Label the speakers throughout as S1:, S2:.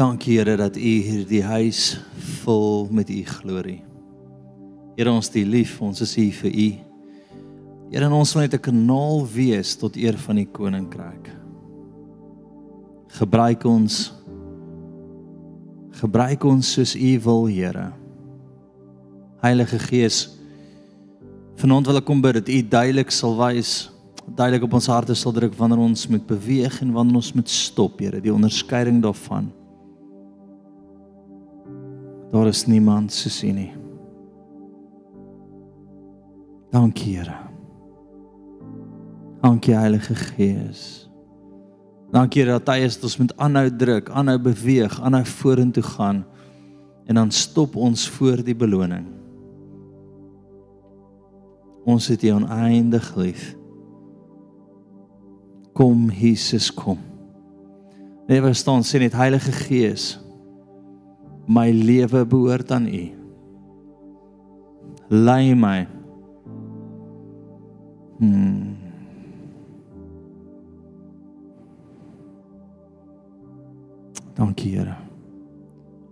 S1: Dankie Here dat U hierdie huis vul met U glorie. Here ons die lief, ons is hier vir U. Here ons wil net 'n kanaal wees tot eer van die koninkryk. Gebruik ons gebruik ons soos U wil, Here. Heilige Gees, vanaand wil ek kom bid dat U duidelik sal wys, duidelik op ons harte sal druk wanneer ons moet beweeg en wanneer ons moet stop, Here, die onderskeiding daarvan. Daar is niemand soos U nie. Dankie, Here. Dankie Heilige Gees. Dankie dat hy is dat ons moet aanhou druk, aanhou beweeg, aanhou vorentoe gaan en dan stop ons voor die beloning. Ons het U oneindig lief. Kom Jesus kom. Nee, we staan sê net Heilige Gees. My lewe behoort aan U. Lei my. Hmm. Dankie Here.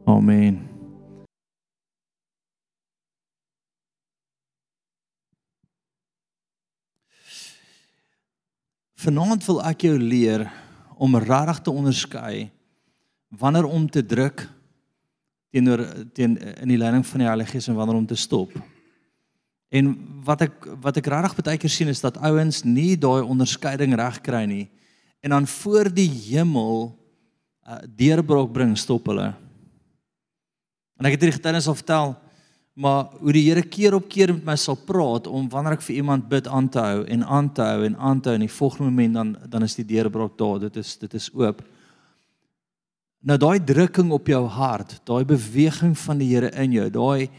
S1: Amen. Vanaand wil ek jou leer om regtig te onderskei wanneer om te druk teenoor teen in die leiding van die Heilige Gees en wanneer om te stop. En wat ek wat ek regtig baie keer sien is dat ouens nie daai onderskeiding reg kry nie en dan voor die hemel uh, deurbraak bring stop hulle. En ek het hierdie getuienis al vertel, maar hoe die Here keer op keer met my sal praat om wanneer ek vir iemand bid aan te hou en aan te hou en aan te hou en die volgende oomblik dan dan is die deurbraak daar. Dit is dit is oop. Nou daai drukking op jou hart, daai beweging van die Here in jou, daai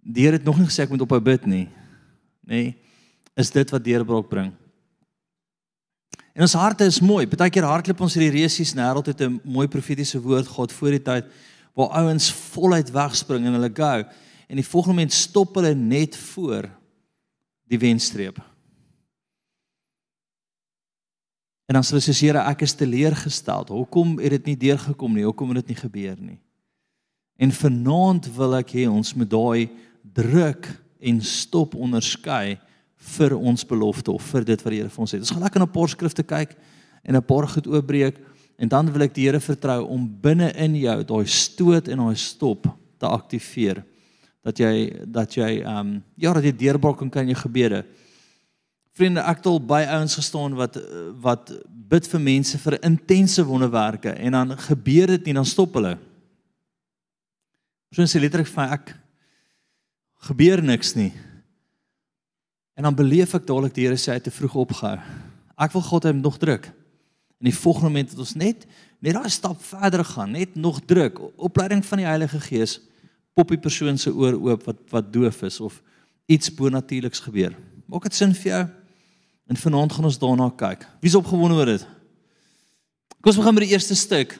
S1: die Here het nog nie gesê ek moet ophou bid nie. Nê? Nee, is dit wat deurbraak bring. En ons harte is mooi. Partykeer hardloop ons hierdie resies nêreld het 'n mooi profetiese woord gehad voor die tyd waar ouens voluit wegspring en hulle gou en die volgende moment stop hulle net voor die wenstreep. En dan sê hulle Here, ek is teleurgesteld. Hoekom het dit nie deurgekom nie? Hoekom het dit nie gebeur nie? En vanaand wil ek hê ons moet daai druk en stop onderskei vir ons belofte of vir dit wat die Here vir ons het. Ons gaan lekker na 'n paar skrifte kyk en 'n paar goed oopbreek en dan wil ek die Here vertrou om binne in jou daai stoot en daai stop te aktiveer. Dat jy dat jy ehm um, ja, dat jy deurbraak kan in jou gebede. Vriende, ek het al by ouens gestaan wat wat bid vir mense vir intense wonderwerke en dan gebeur dit nie, dan stop hulle. Soos sê letterlik vir ek gebeur niks nie. En dan beleef ek dadelik die Here sê hy het te vroeg opgehou. Ek wil God hom nog druk. In die volgende oomblik het ons net net daai stap verder gaan, net nog druk. Opleiding van die Heilige Gees pop die persoon se oor oop wat wat doof is of iets bonatuurliks gebeur. Maak dit sin vir jou? En vanaand gaan ons daarna kyk. Wie's opgewonde oor dit? Kom ons begin met die eerste stuk.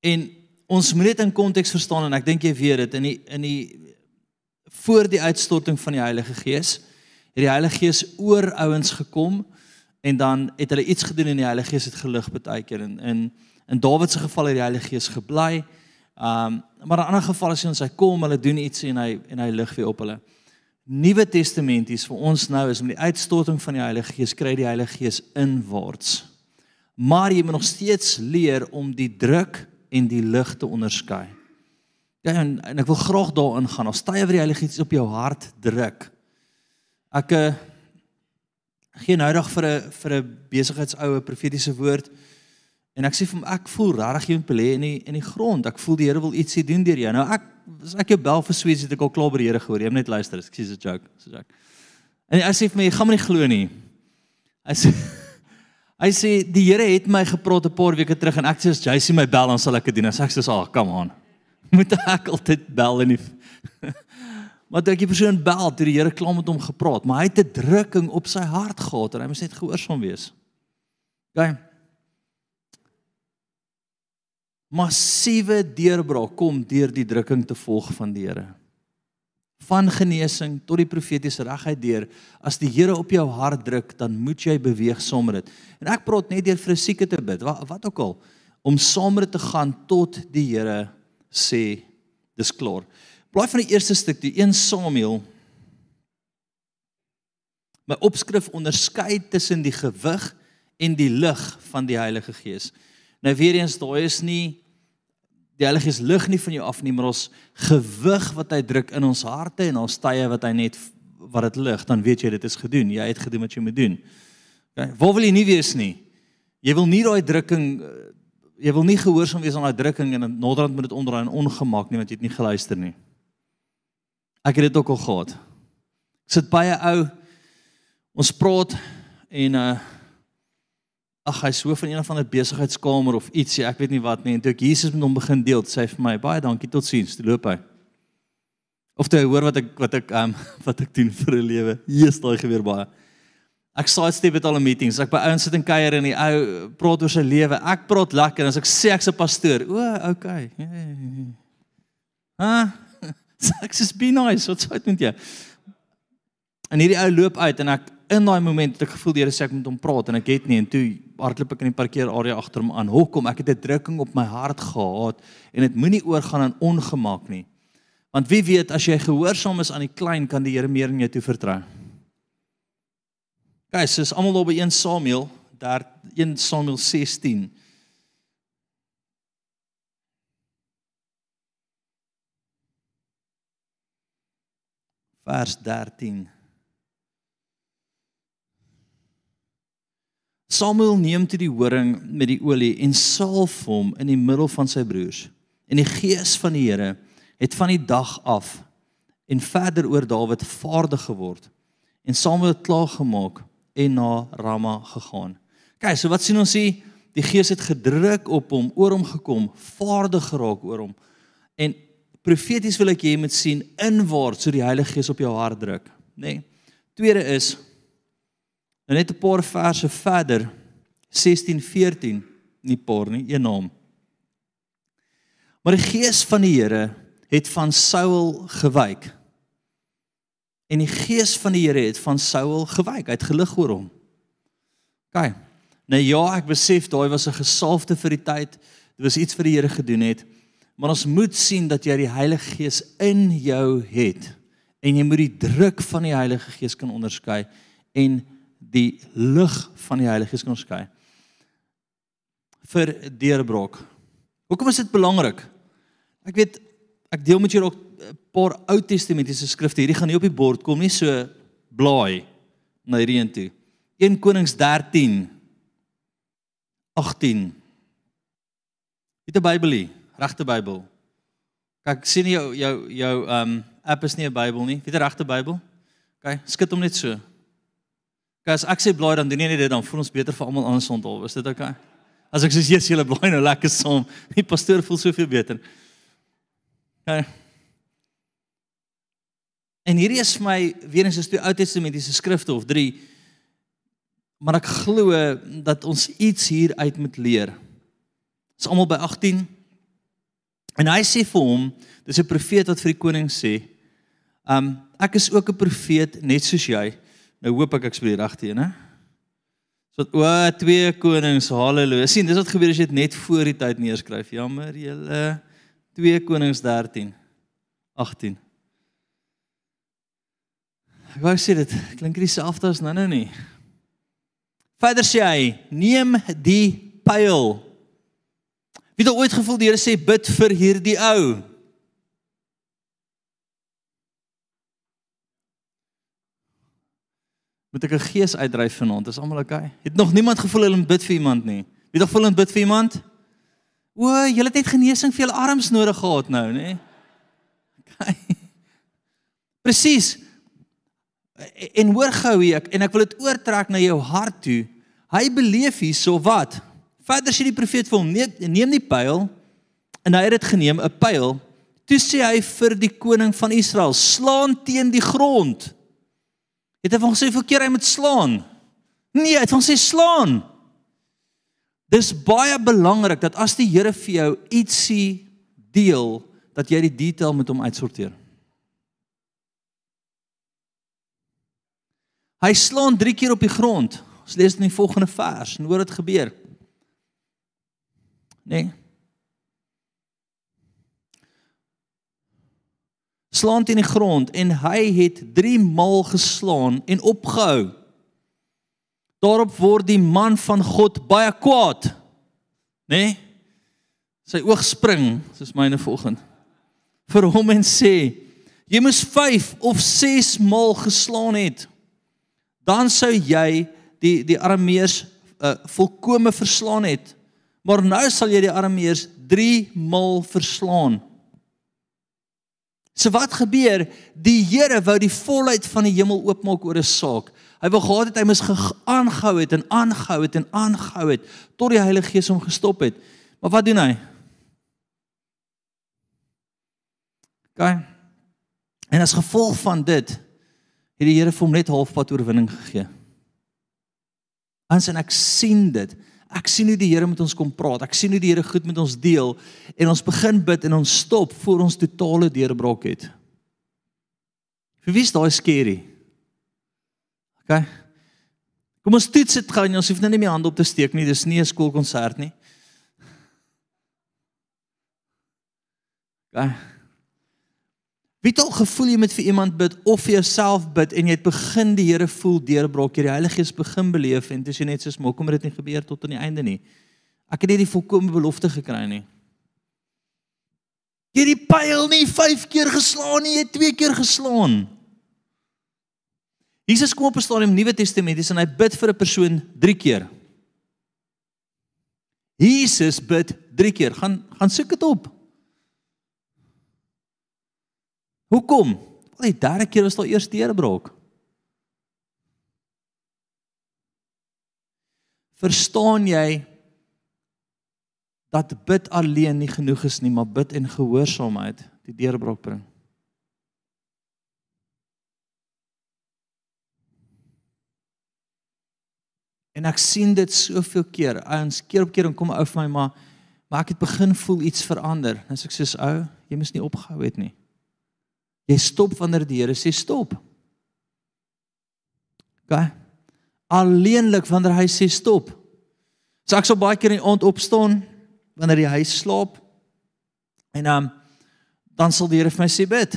S1: En ons moet dit in konteks verstaan en ek dink jy weet dit in die in die voor die uitstorting van die Heilige Gees het die Heilige Gees oor ouens gekom en dan het hulle iets gedoen en die Heilige Gees het gelig baie keer en in in Dawid se geval het die Heilige Gees gebly. Um maar in ander gevalle sien ons hy kom, hulle doen iets en hy en hy lig weer op hulle. Nuwe Testamenties vir ons nou is met die uitstorting van die Heilige Gees kry die Heilige Gees inwaarts. Maar jy moet nog steeds leer om die druk en die lig te onderskei. Ja en, en ek wil graag daarin gaan. As tye wat die Heilige Gees op jou hart druk. Ek uh, gee nou dag vir 'n vir 'n besigheidsoue profetiese woord. En ek sê vir hom ek voel regtig jy moet belê in die in die grond. Ek voel die Here wil ietsie doen deur jou. Nou ek as ek jou bel vir sweet het ek al klaar by die Here gehoor. Jy moet net luister. Ek sê 'n joke, so joke. En hy sê vir my jy gaan my nie glo nie. Hy sê hy sê die Here het my gepraat 'n paar weke terug en ek sê as jy sien my bel dan sal ek dit doen. Ek sê "Ag, come on." moet ek altyd bel en nie Maar toe ek die persoon bel, toe die Here klaar met hom gepraat, maar hy het 'n drukking op sy hart gehad en hy moes net gehoorsaam wees. OK. Massiewe deurbraak kom deur die drukking te volg van die Here. Van genesing tot die profetiese regheid deur, as die Here op jou hart druk, dan moet jy beweeg saam met dit. En ek praat net deur vir 'n sieke te bid, wat, wat ook al om saam met te gaan tot die Here sê dis klaar. Blaai van die eerste stuk, die 1 Samuel. My opskrif onderskei tussen die gewig en die lig van die Heilige Gees. Nou weer eens, daai is nie die Heilige Gees lig nie van jou af nie, maar ons gewig wat hy druk in ons harte en ons tye wat hy net wat dit lig, dan weet jy dit is gedoen. Jy het gedoen wat jy moet doen. Okay, waar wil jy nie wees nie? Jy wil nie daai drukking jy wil nie gehoorsaam wees aan daai drukking en in Noordrand moet dit onderaan ongemaak nie want jy het nie geluister nie. Ek het dit ook al gehad. Ek sit baie ou ons praat en uh ag hy's so van een of ander besigheidskamer of ietsie, ek weet nie wat nie en toe ek Jesus met hom begin deel, sê hy vir my baie dankie totsiens, toe loop hy. Of toe hy hoor wat ek wat ek um wat ek doen vir 'n lewe. Is daai gebeur baie. Ek sê dit steeds al in meetings. Ek by ouens sit en kuier in die ou praat oor sy lewe. Ek praat lekker en as ek sê ek's 'n pastoor. O, okay. Ha? Ek sê be nice. Wat sê dit met jou? En hierdie ou loop uit en ek in daai oomblik het ek gevoel die Here sê ek moet hom praat en ek het nie en toe hardloop ek in die parkeerarea agter hom aan. Hoekom? Ek het 'n drukking op my hart gehad en dit moenie oorgaan aan ongemaak nie. Want wie weet as jy gehoorsaam is aan die klein kan die Here meer in jou toe vertrou. Guys, dis almal op by 1 Samuel, daar 1 Samuel 16. Vers 13. Samuel neem toe die horing met die olie en salf hom in die middel van sy broers. En die gees van die Here het van die dag af en verder oor Dawid vaardig geword. En Samuel klaar gemaak en na Rama gegaan. Kyk, so wat sien ons hier? Die Gees het gedruk op hom, oor hom gekom, vaardig geraak oor hom. En profeties wil ek jy moet sien inwaarts so die Heilige Gees op jou hart druk, nê? Nee. Tweede is net 'n paar verse verder 16 14 nie paar nie, een naam. Maar die Gees van die Here het van Saul gewyk En die gees van die Here het van Saul gewyk. Hy het gelig oor hom. OK. Nou ja, ek besef daai was 'n gesalfde vir die tyd. Dit was iets vir die Here gedoen het. Maar ons moet sien dat jy die Heilige Gees in jou het en jy moet die druk van die Heilige Gees kan onderskei en die lig van die Heilige Gees kan onderskei. Vir deurbrok. Hoekom is dit belangrik? Ek weet ek deel met julle ook 'n paar Ou Testamentiese skrifte. Hierdie gaan nie op die bord kom nie, so blaai na hierdie een toe. 1 Konings 13 18. Dit 'n Bybelie, regte Bybel. Kyk, sien jy jou jou jou um app is nie 'n Bybel nie. Weet jy regte Bybel? OK, skud hom net so. Kyk, as ek sê blaai dan doen jy net dit dan voel ons beter vir almal anders onthou. Is dit OK? As ek sê Jesus, julle blaai nou lekker saam. Die pastoor voel soveel beter. OK. En hierdie is vir my weer eens is twee Ou Testamentiese skrifte of 3. Maar ek glo dat ons iets hier uit moet leer. Dis almal by 18. En hy sê vir hom, dis 'n profeet wat vir die koning sê, um ek is ook 'n profeet net soos jy. Nou hoop ek ek spreek reg teen, hè? So o, twee konings, haleluja. sien, dis wat gebeur as jy dit net voor die tyd neerskryf. Jammer, julle. 2 Konings 13 18 Ek wou sê dit klink dieselfde as nou-nou nie. Verder sê hy, neem die pyl. Wie het ooit gevoel die Here sê bid vir hierdie ou? Moet ek 'n gees uitdryf vanaand? Is almal okay? Het nog niemand gevoel hulle moet bid vir iemand nie? Wie het gevoel hulle moet bid vir iemand? O, julle het net genesing vir julle arms nodig gehad nou, nê? Okay. Presies en hoor gou hier ek en ek wil dit oortrek na jou hart toe. Hy beleef hierso wat? Verder sê die profeet vir hom: "Neem neem die pyl." En hy het dit geneem, 'n pyl. Toe sê hy vir die koning van Israel: "Slaan teen die grond." Het hy van gesê vir keer hy moet slaan? Nee, hy het van sê slaan. Dis baie belangrik dat as die Here vir jou ietsie deel, dat jy die detail met hom uitsorteer. Hy slaan 3 keer op die grond. Ons lees in die volgende vers en hoor wat gebeur. Nee. Slaan teen die grond en hy het 3 maal geslaan en opgehou. Daarop word die man van God baie kwaad. Nê? Nee? Sy oog spring, soos myne vanoggend. Vir hom en sê: "Jy moes 5 of 6 maal geslaan het. Dan sou jy die die Arameërs uh, volkome verslaan het. Maar nou sal jy die Arameërs 3 maal verslaan." So wat gebeur? Die Here wou die volheid van die hemel oopmaak oor 'n saak. Hy wou gehad het hy moes aangehou het en aangehou het en aangehou het tot die Heilige Gees hom gestop het. Maar wat doen hy? Gaan. En as gevolg van dit het die Here vir hom net halfpad oorwinning gegee. Ons en ek sien dit. Ek sien hoe die Here met ons kom praat. Ek sien hoe die Here goed met ons deel en ons begin bid en ons stop voor ons totale deurbraak het. Vir wie is daai skerry? OK. Kom ons toets dit en ons hoef nou nie meer hande op te steek nie. Dis nie 'n skoolkonsert nie. OK. Wie het al gevoel jy moet vir iemand bid of vir jouself bid en jy het begin die Here voel deurbraak, jy die Heilige Gees begin beleef en dis net soos maak kom dit nie gebeur tot aan die einde nie. Ek het nie die volkomme belofte gekry nie. Jy het die pyl nie 5 keer geslaan nie, jy het 2 keer geslaan. Jesus kom op 'n stadium Nuwe Testament en hy bid vir 'n persoon 3 keer. Jesus bid 3 keer. Gaan gaan soek dit op. Hoekom? Al die derde keer was daar eers deurbraak. Verstaan jy dat bid alleen nie genoeg is nie, maar bid en gehoorsaamheid die deurbraak bring? En ek sien dit soveel keer. Ouens keer op keer en kom ou vir my maar maar ek het begin voel iets verander. En ek sê ou, jy moes nie opgehou het nie. Jy stop wanneer die Here sê stop. OK. Alleenlik wanneer hy sê stop. So ek sal baie keer in die aand opstaan wanneer die huis slaap. En um, dan sal die Here vir my sê bid.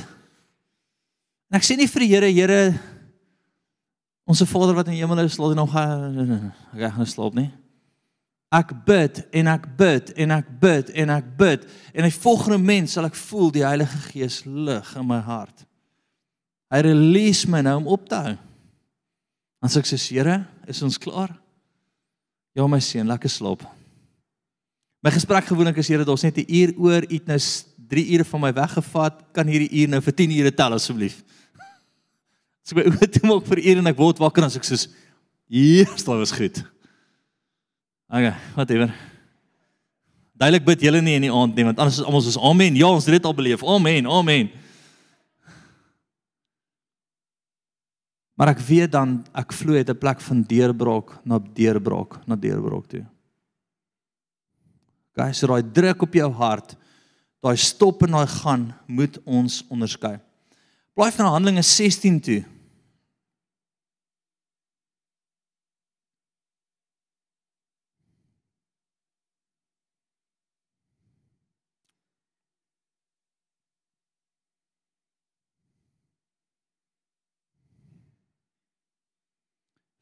S1: En ek sê nie vir die Here, Here Onse Vader wat in die hemel is, laat hy nog gaan ek gaan slaap nie. Ek bid en ek bid en ek bid en ek bid en die volgende mens sal ek voel die Heilige Gees lig in my hart. Hy release my nou om op te hou. As ek sê Here, is ons klaar? Ja my seun, lekker slaap. My gesprek gewoonlik is Here, daar's net 'n uur oor, u het nou 3 ure van my weggevat, kan hierdie uur nou vir 10 ure tel asseblief. So my oë toe maak vir uur en ek word wakker en as ek sê, "Hier, dit was goed." Okay, whatever. Duidelik bid julle nie in die aand nie, want anders is almal soos amen. Ja, ons het dit al beleef. Amen. Amen. Maar ek weet dan ek vloei uit 'n plek van deurbraak na deurbraak na deurbraak toe. Guys, raai druk op jou hart. Daai stop en daai gaan moet ons onderskei. Bly van Handelinge 16 toe.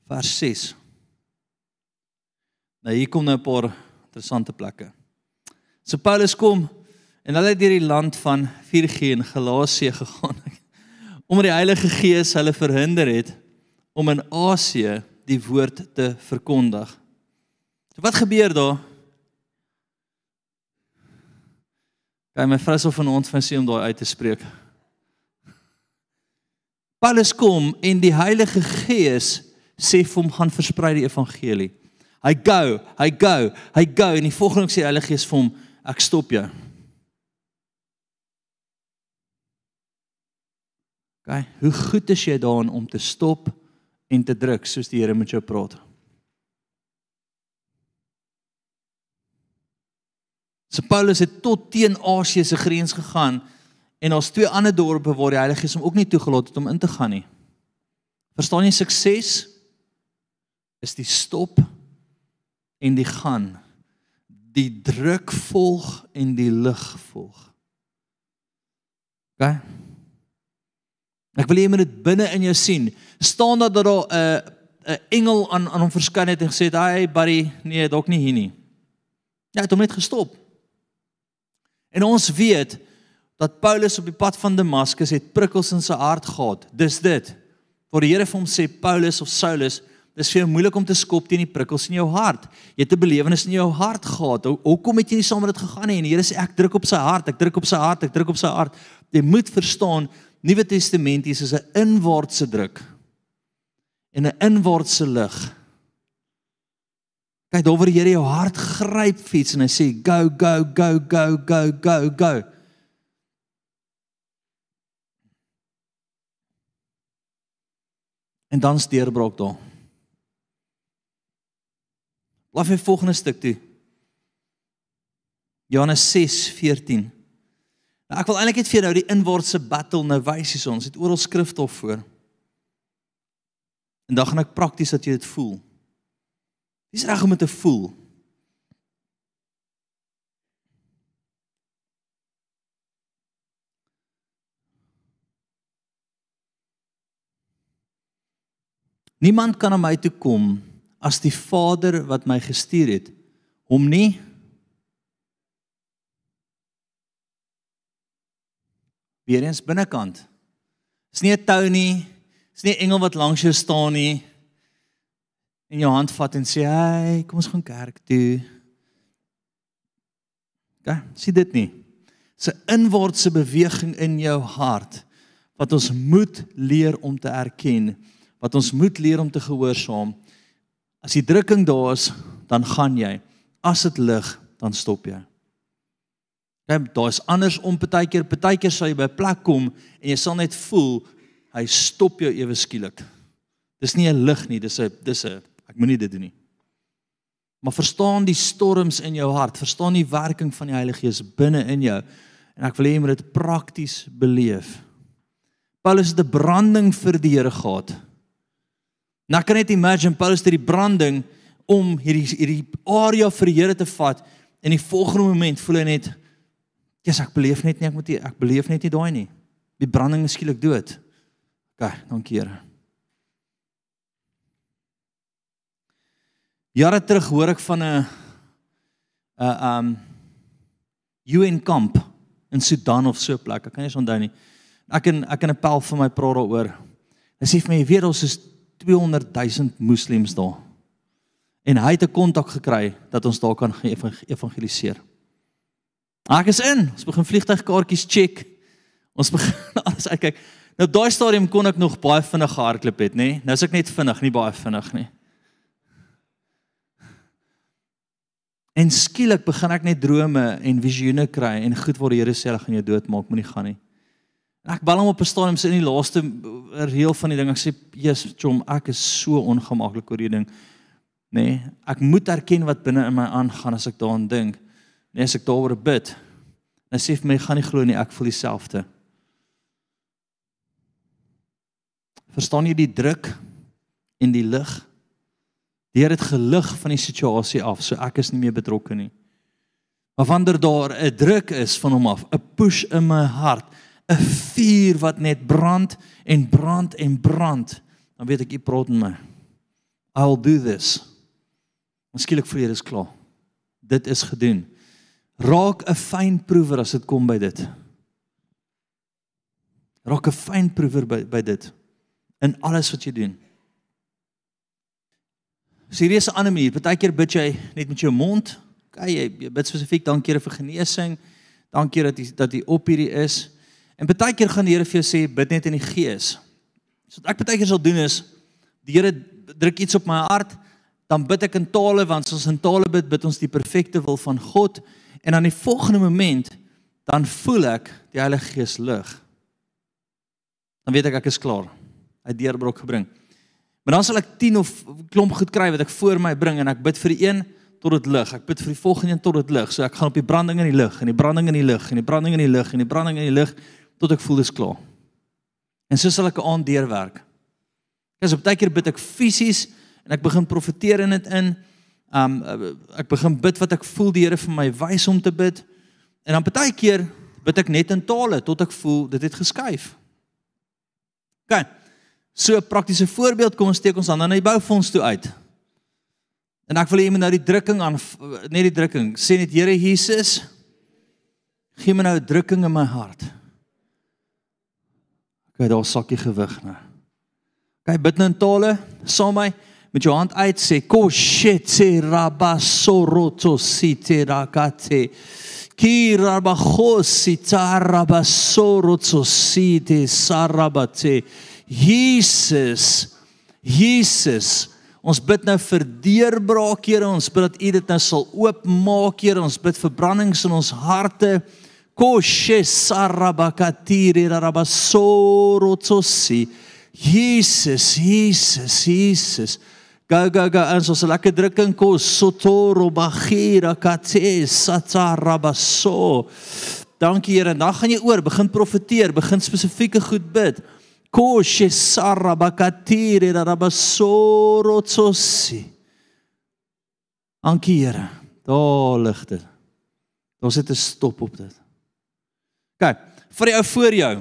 S1: Vers 6. Nou hier kom nou 'n paar interessante plekke. So Paulus kom en hulle het deur die land van Virgie en Galasië gegaan. Omdat die Heilige Gees hulle verhinder het om in Asië die woord te verkondig. So wat gebeur daar? Gaan my vrou so vanaand van sê om daai uit te spreek. Paulus kom en die Heilige Gees sê vir hom gaan versprei die evangelie. Hy go, hy go, hy go en die volgende sê die Heilige Gees vir hom ek stop jou. OK, hoe goed is jy daarin om te stop en te druk soos die Here met jou praat? So Paulus het tot teen Asië se grens gegaan en daar's twee ander dorpe waar die Heilige Gees hom ook nie toegelaat het om in te gaan nie. Verstaan jy sukses? Is die stop en die gaan. die druk volg en die lig volg. OK? Ek wil hê jy moet dit binne in jou sien. staan dat daar 'n uh, 'n engel aan aan hom verskyn het en gesê het, "Hey buddy, nee, dalk nie hier nie." Ja, het hom net gestop. En ons weet dat Paulus op die pad van Damaskus het prikkels in sy hart gehad. Dis dit. Waar die Here vir hom sê Paulus of Saulus, dis vir jou moeilik om te skop teen die prikkels in jou hart. Jy het 'n belewenis in jou hart gehad. Hoekom het jy nie saam met dit gegaan nie? En die Here sê ek druk op sy hart, ek druk op sy hart, ek druk op sy hart. Jy moet verstaan, Nuwe Testament is 'n inwaartse druk en 'n inwaartse lig. Kyk, daar waar die Here jou hart gryp fiets en hy sê go go go go go go go. En dan steurbrok daar. Laat my volgende stuk toe. Johannes 6:14. Nou ek wil eintlik net vir nou die inwaartse battle nou wys hier ons het oral skrifstof voor. En dan gaan ek prakties dat jy dit voel. Wie's reg om dit te voel? Niemand kan na my toe kom as die Vader wat my gestuur het hom nie weer eens binnekant. Dis nie 'n tou nie. Dis nie 'n engel wat langs jou staan nie en jou hand vat en sê, "Hey, kom ons gaan kerk toe." Ja, sien dit nie. Dis 'n inwaartse beweging in jou hart wat ons moet leer om te erken, wat ons moet leer om te gehoorsaam. As die drukking daar is, dan gaan jy. As dit lig, dan stop jy. Ja, daar's anders om partykeer, partykeer sal jy by 'n plek kom en jy sal net voel hy stop jou ewe skielik. Dis nie 'n lig nie, dis 'n dis 'n ek moenie dit doen nie. Maar verstaan die storms in jou hart, verstaan die werking van die Heilige Gees binne in jou en ek wil hê jy moet dit prakties beleef. Paulus het 'n branding vir die Here gehad. Nou kan net imagine Paulus het die branding om hierdie hierdie area vir die Here te vat en die volgende oomblik voel hy net Jesus ek beleef net nie ek moet nie, ek beleef net nie daai nie. Die branding is skielik dood. OK, dankie Here. Jare terug hoor ek van 'n 'n um UN kamp in Sudan of so 'n plek. Ek kan nie eens onthou nie. Ek en ek en 'n pel van my praat daaroor. Hy sê vir my, weet ons is 200 000 moslems daar. En hy het 'n kontak gekry dat ons daar kan evangeliseer. Ek is in. Ons begin vliegtuigkaartjies check. Ons begin alles uitkyk. Nou daai stadium kon ek nog baie vinnig gehardloop het, nê? Nee? Nou is ek net vinnig, nie baie vinnig nie. En skielik begin ek net drome en visioene kry en goed waar die Here sê hy gaan jou doodmaak, moenie gaan nie. En ek bel hom op 'n stadium sê in die laaste reël van die ding ek sê, "Jesus, chom, ek is so ongemaklik oor hierdie ding." Nê? Nee, ek moet erken wat binne in my aangaan as ek daaraan dink. Nee, as ek daaroor bid. Sê hy vir my, "Gaan nie glo nie, ek voel dieselfde." Verstaan jy die druk en die lig? Die Here het gelig van die situasie af, so ek is nie meer betrokke nie. Maar wanneer daar 'n druk is van hom af, 'n push in my hart, 'n vuur wat net brand en brand en brand, dan weet ek jy praat met my. I'll do this. Miskien vir jy is klaar. Dit is gedoen. Raak 'n fyn proewer as dit kom by dit. Raak 'n fyn proewer by by dit in alles wat jy doen. Serieus 'n ander manier. Partykeer bid jy net met jou mond. Okay, jy bid spesifiek dankie Here vir genesing. Dankie dat jy dat jy op hierdie is. En partykeer gaan die Here vir jou sê bid net in die gees. So wat ek partykeer sal doen is die Here druk iets op my hart, dan bid ek in tale want as ons in tale bid, bid ons die perfekte wil van God en dan die volgende oomblik dan voel ek die Heilige Gees lig. Dan weet ek ek is klaar. Hy het deurbrok gebring. Maar dan sal ek 10 of klomp goed kry wat ek voor my bring en ek bid vir die een tot dit lig. Ek bid vir die volgende een tot dit lig. So ek gaan op die branding in die lig en die branding in die lig en die branding in die lig en die branding in die lig tot ek voel dis klaar. En so sal ek 'n aand deurwerk. Kyk, op baie keer bid ek fisies en ek begin profeteer in dit in Um ek begin bid wat ek voel die Here vir my wys om te bid. En dan baie keer bid ek net in tale tot ek voel dit het geskuif. OK. So 'n praktiese voorbeeld kom ons steek ons hande na die boufonds toe uit. En ek wil hê jy moet nou die drukking aan net die drukking sê net Here Jesus gee my nou 'n drukking in my hart. OK, daar sakkie gewig nou. OK, bid nou in tale saam my met jou hand uit sê ko shit se rabasoroto site rakate ki rabachosi tarabasoroto site sarabate Jesus Jesus Ons bid nou vir deurbraak, Here. Ons bid dat U dit nou sal oopmaak, Here. Ons bid vir brandings in ons harte. Koshe sarabakatiri rabasorotosi. Jesus, Jesus, Jesus. Go go go ons ons lekker drukking kos sotoro bagira kate satarabaso. Dankie Here. Dan gaan jy oor, begin profeteer, begin spesifieke goed bid. Koshe sarabakatire rabasorotosi. Dankie Here. Daar lig dit. Ons het 'n stop op dit. Kyk, vir die ou voor jou.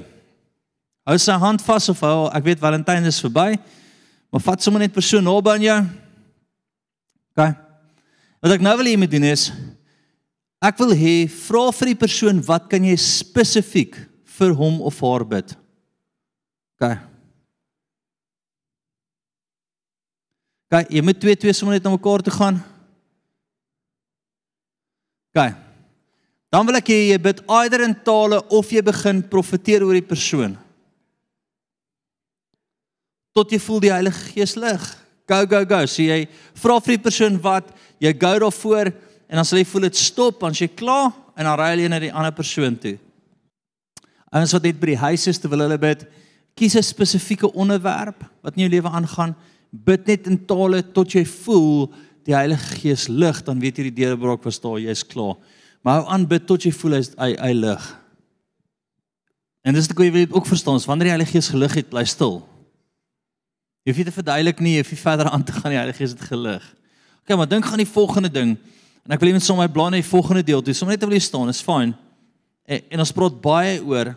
S1: Hou sy hand vas of hou, ek weet Valentyn is verby. Maar vat sommer net persoon naby aan jou. OK. Wat ek nou wil hê jy moet doen is ek wil hê vra vir die persoon wat kan jy spesifiek vir hom of haar bid? OK. OK, jy moet twee twee sommer net na mekaar toe gaan. OK. Dan wil ek hê jy bid eider in tale of jy begin profeteer oor die persoon. Tot jy voel die Heilige Gees lig. Go go go. So jy vra vir die persoon wat jy gou daarvoor en dan sal jy voel dit stop, dan jy klaar en dan ry jy na die ander persoon toe. Ouens wat net by die huis is terwyl hulle bid, kies 'n spesifieke onderwerp wat in jou lewe aangaan, bid net in tale tot jy voel die Heilige Gees lig, dan weet jy die deurbraak was daar, jy's klaar. Maar hou aan bid tot jy voel hy hy, hy lig. En dis ek wil ook verstaan, wanneer die Heilige Gees gelig het, bly stil. Jy hoef nie te verduidelik nie, jy hoef nie verder aan te gaan die Heilige Gees het gelig. OK, maar dink gaan die volgende ding. En ek wil net sommer my blaar net die volgende deel doen. Sommer net wil jy staan, is fyn. En, en ons praat baie oor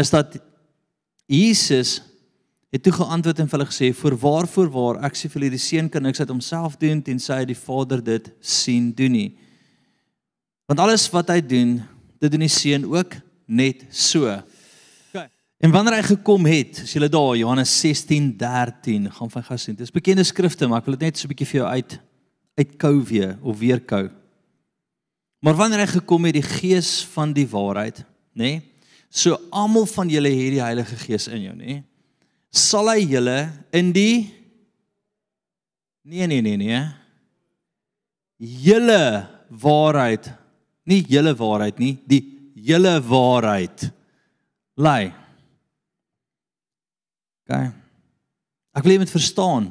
S1: is dat Jesus het toe geantwoord en vir hulle gesê: "Voor waarvoor waar ek sê vir julle die seun kan niks uit homself doen tensy hy die Vader dit sien doen nie." Want alles wat hy doen, dit doen die seun ook net so. OK. En wanneer hy gekom het, as jy daar Johannes 16:13 gaan van gas sien. Dis bekende skrifte, maar ek wil dit net so 'n bietjie vir jou uit uitkou weer of weer kou. Maar wanneer hy gekom het, die Gees van die waarheid, nê? Nee, So almal van julle het die Heilige Gees in jou, nê? Sal hy julle in die Nee nee nee nee. Julle waarheid, nie julle waarheid nie, die julle waarheid lei. OK. Ek wil jy moet verstaan.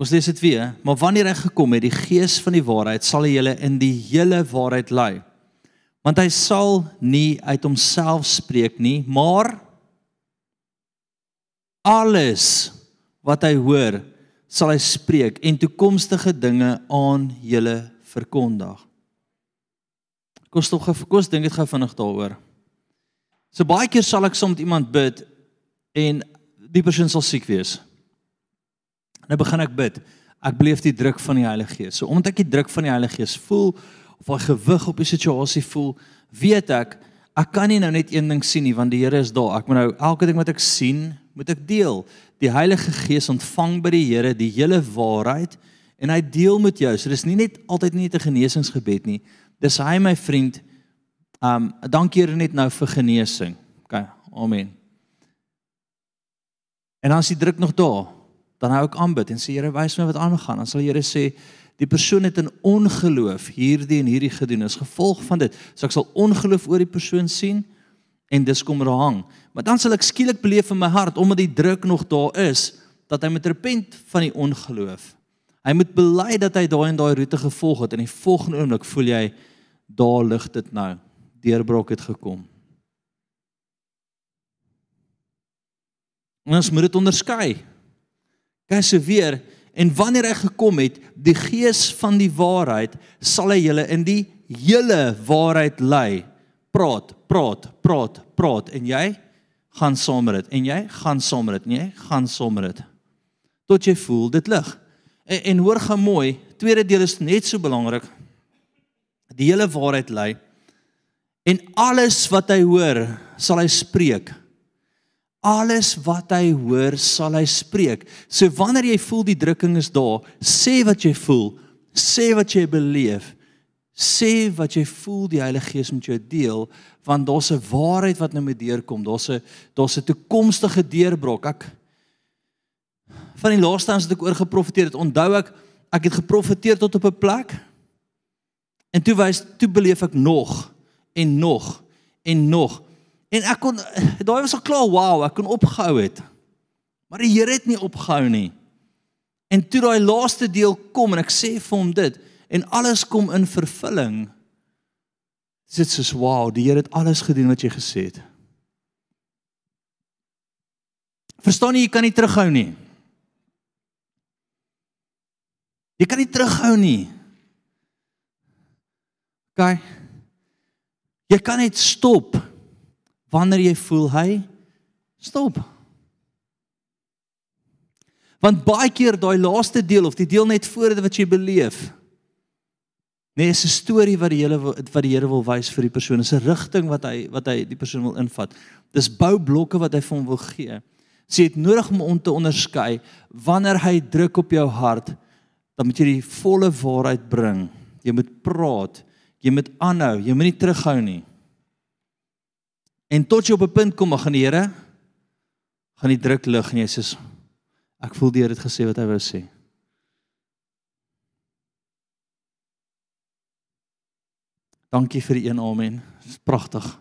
S1: Ons lees dit weer, maar wanneer hy gekom het, die Gees van die waarheid, sal hy julle in die hele waarheid lei want hy sal nie uit homself spreek nie, maar alles wat hy hoor, sal hy spreek en toekomstige dinge aan julle verkondig. Kom stop gou, kom dink dit gou vinnig daaroor. So baie keer sal ek soms iemand bid en die persoon sal siek wees. Nou begin ek bid. Ek beleef die druk van die Heilige Gees. So omdat ek die druk van die Heilige Gees voel, of hy gewig op die situasie voel, weet ek ek kan nie nou net een ding sien nie want die Here is daar. Ek moet nou elke ding wat ek sien, moet ek deel. Die Heilige Gees ontvang by die Here die hele waarheid en hy deel met jou. So dis nie net altyd net 'n genesingsgebed nie. Dis hy my vriend. Um dankie Here net nou vir genesing. OK. Amen. En as jy druk nog daar, dan hou ek aanbid en sê Here wys my wat aangaan. Dan sal die Here sê Die persoon het in ongeloof hierdie en hierdie gedoen as gevolg van dit. So ek sal ongeloof oor die persoon sien en dis kom rahang. Maar dan sal ek skielik beleef in my hart omdat die druk nog daar is dat hy moet repent van die ongeloof. Hy moet bely dat hy daai en daai roete gevolg het en die volgende oomblik voel jy daar lig dit nou. Deurbrok het gekom. Ons moet dit onderskei. Weer En wanneer hy gekom het, die gees van die waarheid, sal hy julle in die hele waarheid lei. Praat, praat, praat, praat en jy gaan saam met dit en jy gaan saam met dit en jy gaan saam met dit. Tot jy voel dit lig. En, en hoor gou mooi, tweede deel is net so belangrik. Die hele waarheid lei en alles wat hy hoor, sal hy spreek. Alles wat hy hoor, sal hy spreek. So wanneer jy voel die drukking is daar, sê wat jy voel, sê wat jy beleef. Sê wat jy voel die Heilige Gees met jou deel, want daar's 'n waarheid wat nou met deurkom. Daar's 'n daar's 'n toekomstige deurbrok. Ek van die laaste ans het ek oor geprofeteer. Het onthou ek ek het geprofeteer tot op 'n plek. En toe wys toe beleef ek nog en nog en nog. En ek kon daai was al klaar, wow, ek kon opgehou het. Maar die Here het nie opgehou nie. En toe daai laaste deel kom en ek sê vir hom dit en alles kom in vervulling. Dit is soos wow, die Here het alles gedoen wat jy gesê het. Verstaan jy, jy kan nie terughou nie. Jy kan nie terughou nie. OK. Jy kan net stop wanneer jy voel hy stop. Want baie keer daai laaste deel of die deel net voor dit wat jy beleef. Nee, is 'n storie wat die hele wat die Here wil wys vir die persoon. Is 'n rigting wat hy wat hy die persoon wil invat. Dis boublokke wat hy vir hom wil gee. Sy het nodig om om te onderskei wanneer hy druk op jou hart, dan moet jy die volle waarheid bring. Jy moet praat. Jy moet aanhou. Jy moenie terughou nie. En tot jy op 'n punt kom, gaan die Here gaan die druk lig en jy sê ek voel die Here het gesê wat hy wou sê. Dankie vir die een amen. Dis pragtig.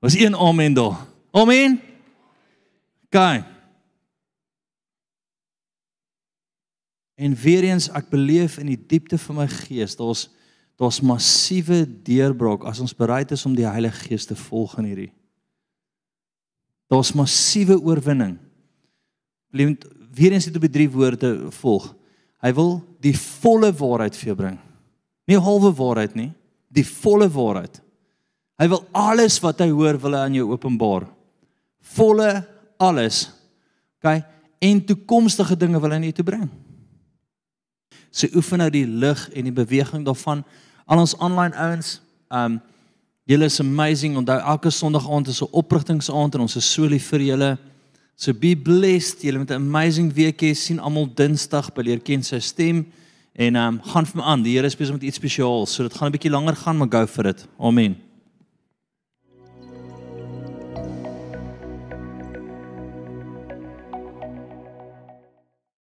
S1: Was een amen daar. Amen. Gaan. En weer eens ek beleef in die diepte van my gees, daar's daar's massiewe deurbraak as ons bereid is om die Heilige Gees te volg in hierdie. Daar's massiewe oorwinning. Blind weer eens het op die drie woorde volg. Hy wil die volle waarheid vir jou bring. Nie halwe waarheid nie die volle waarheid. Hy wil alles wat hy hoor wil hy aan jou openbaar. Volle alles. OK? En toekomstige dinge wil hy net toe bring. So oefen nou die lig en die beweging daarvan. Al ons online ouens, um julle is amazing. Onthou elke Sondag aand is 'n oprigtingsaand en ons is so lief vir julle. So be blessed. Julle met 'n amazing week hê. sien almal Dinsdag by leer ken sy stem. En um, gaan vir my aan. Die Here is besig met iets spesiaals. So dit gaan 'n bietjie langer gaan, maar go for it. Amen.